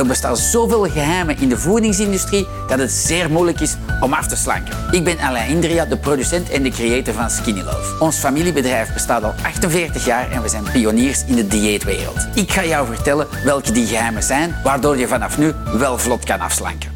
Er bestaan zoveel geheimen in de voedingsindustrie dat het zeer moeilijk is om af te slanken. Ik ben Alain Indria, de producent en de creator van Skinny Love. Ons familiebedrijf bestaat al 48 jaar en we zijn pioniers in de dieetwereld. Ik ga jou vertellen welke die geheimen zijn, waardoor je vanaf nu wel vlot kan afslanken.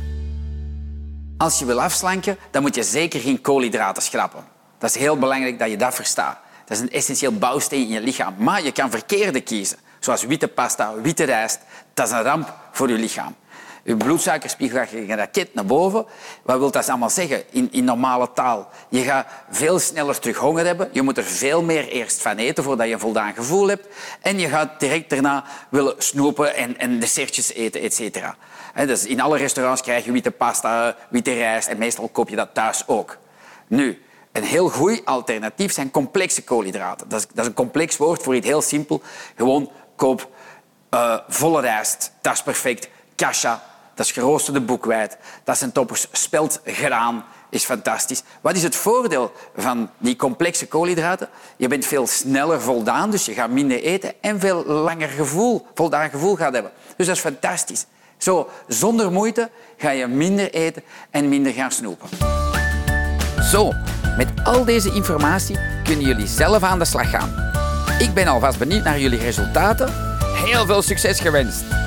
Als je wil afslanken, dan moet je zeker geen koolhydraten schrappen. Dat is heel belangrijk dat je dat verstaat. Dat is een essentieel bouwsteen in je lichaam. Maar je kan verkeerde kiezen, zoals witte pasta, witte rijst. Dat is een ramp voor je lichaam. Je bloedsuikerspiegel gaat een raket naar boven. Wat wil dat allemaal zeggen in, in normale taal? Je gaat veel sneller terug honger hebben. Je moet er veel meer eerst van eten voordat je een voldaan gevoel hebt. En je gaat direct daarna willen snoepen en, en dessertjes eten, et cetera. Dus in alle restaurants krijg je witte pasta, witte rijst en meestal koop je dat thuis ook. Nu, een heel goed alternatief zijn complexe koolhydraten. Dat is, dat is een complex woord voor iets heel simpel. Gewoon koop uh, volle rijst, dat is perfect. Kasha, dat is geroosterde boekwijd. Dat zijn toppers. Speldgraan is fantastisch. Wat is het voordeel van die complexe koolhydraten? Je bent veel sneller voldaan, dus je gaat minder eten en veel langer gevoel, voldaan gevoel gaat hebben. Dus dat is fantastisch. Zo, zonder moeite ga je minder eten en minder gaan snoepen. Zo, met al deze informatie kunnen jullie zelf aan de slag gaan. Ik ben alvast benieuwd naar jullie resultaten. Heel veel succes gewenst!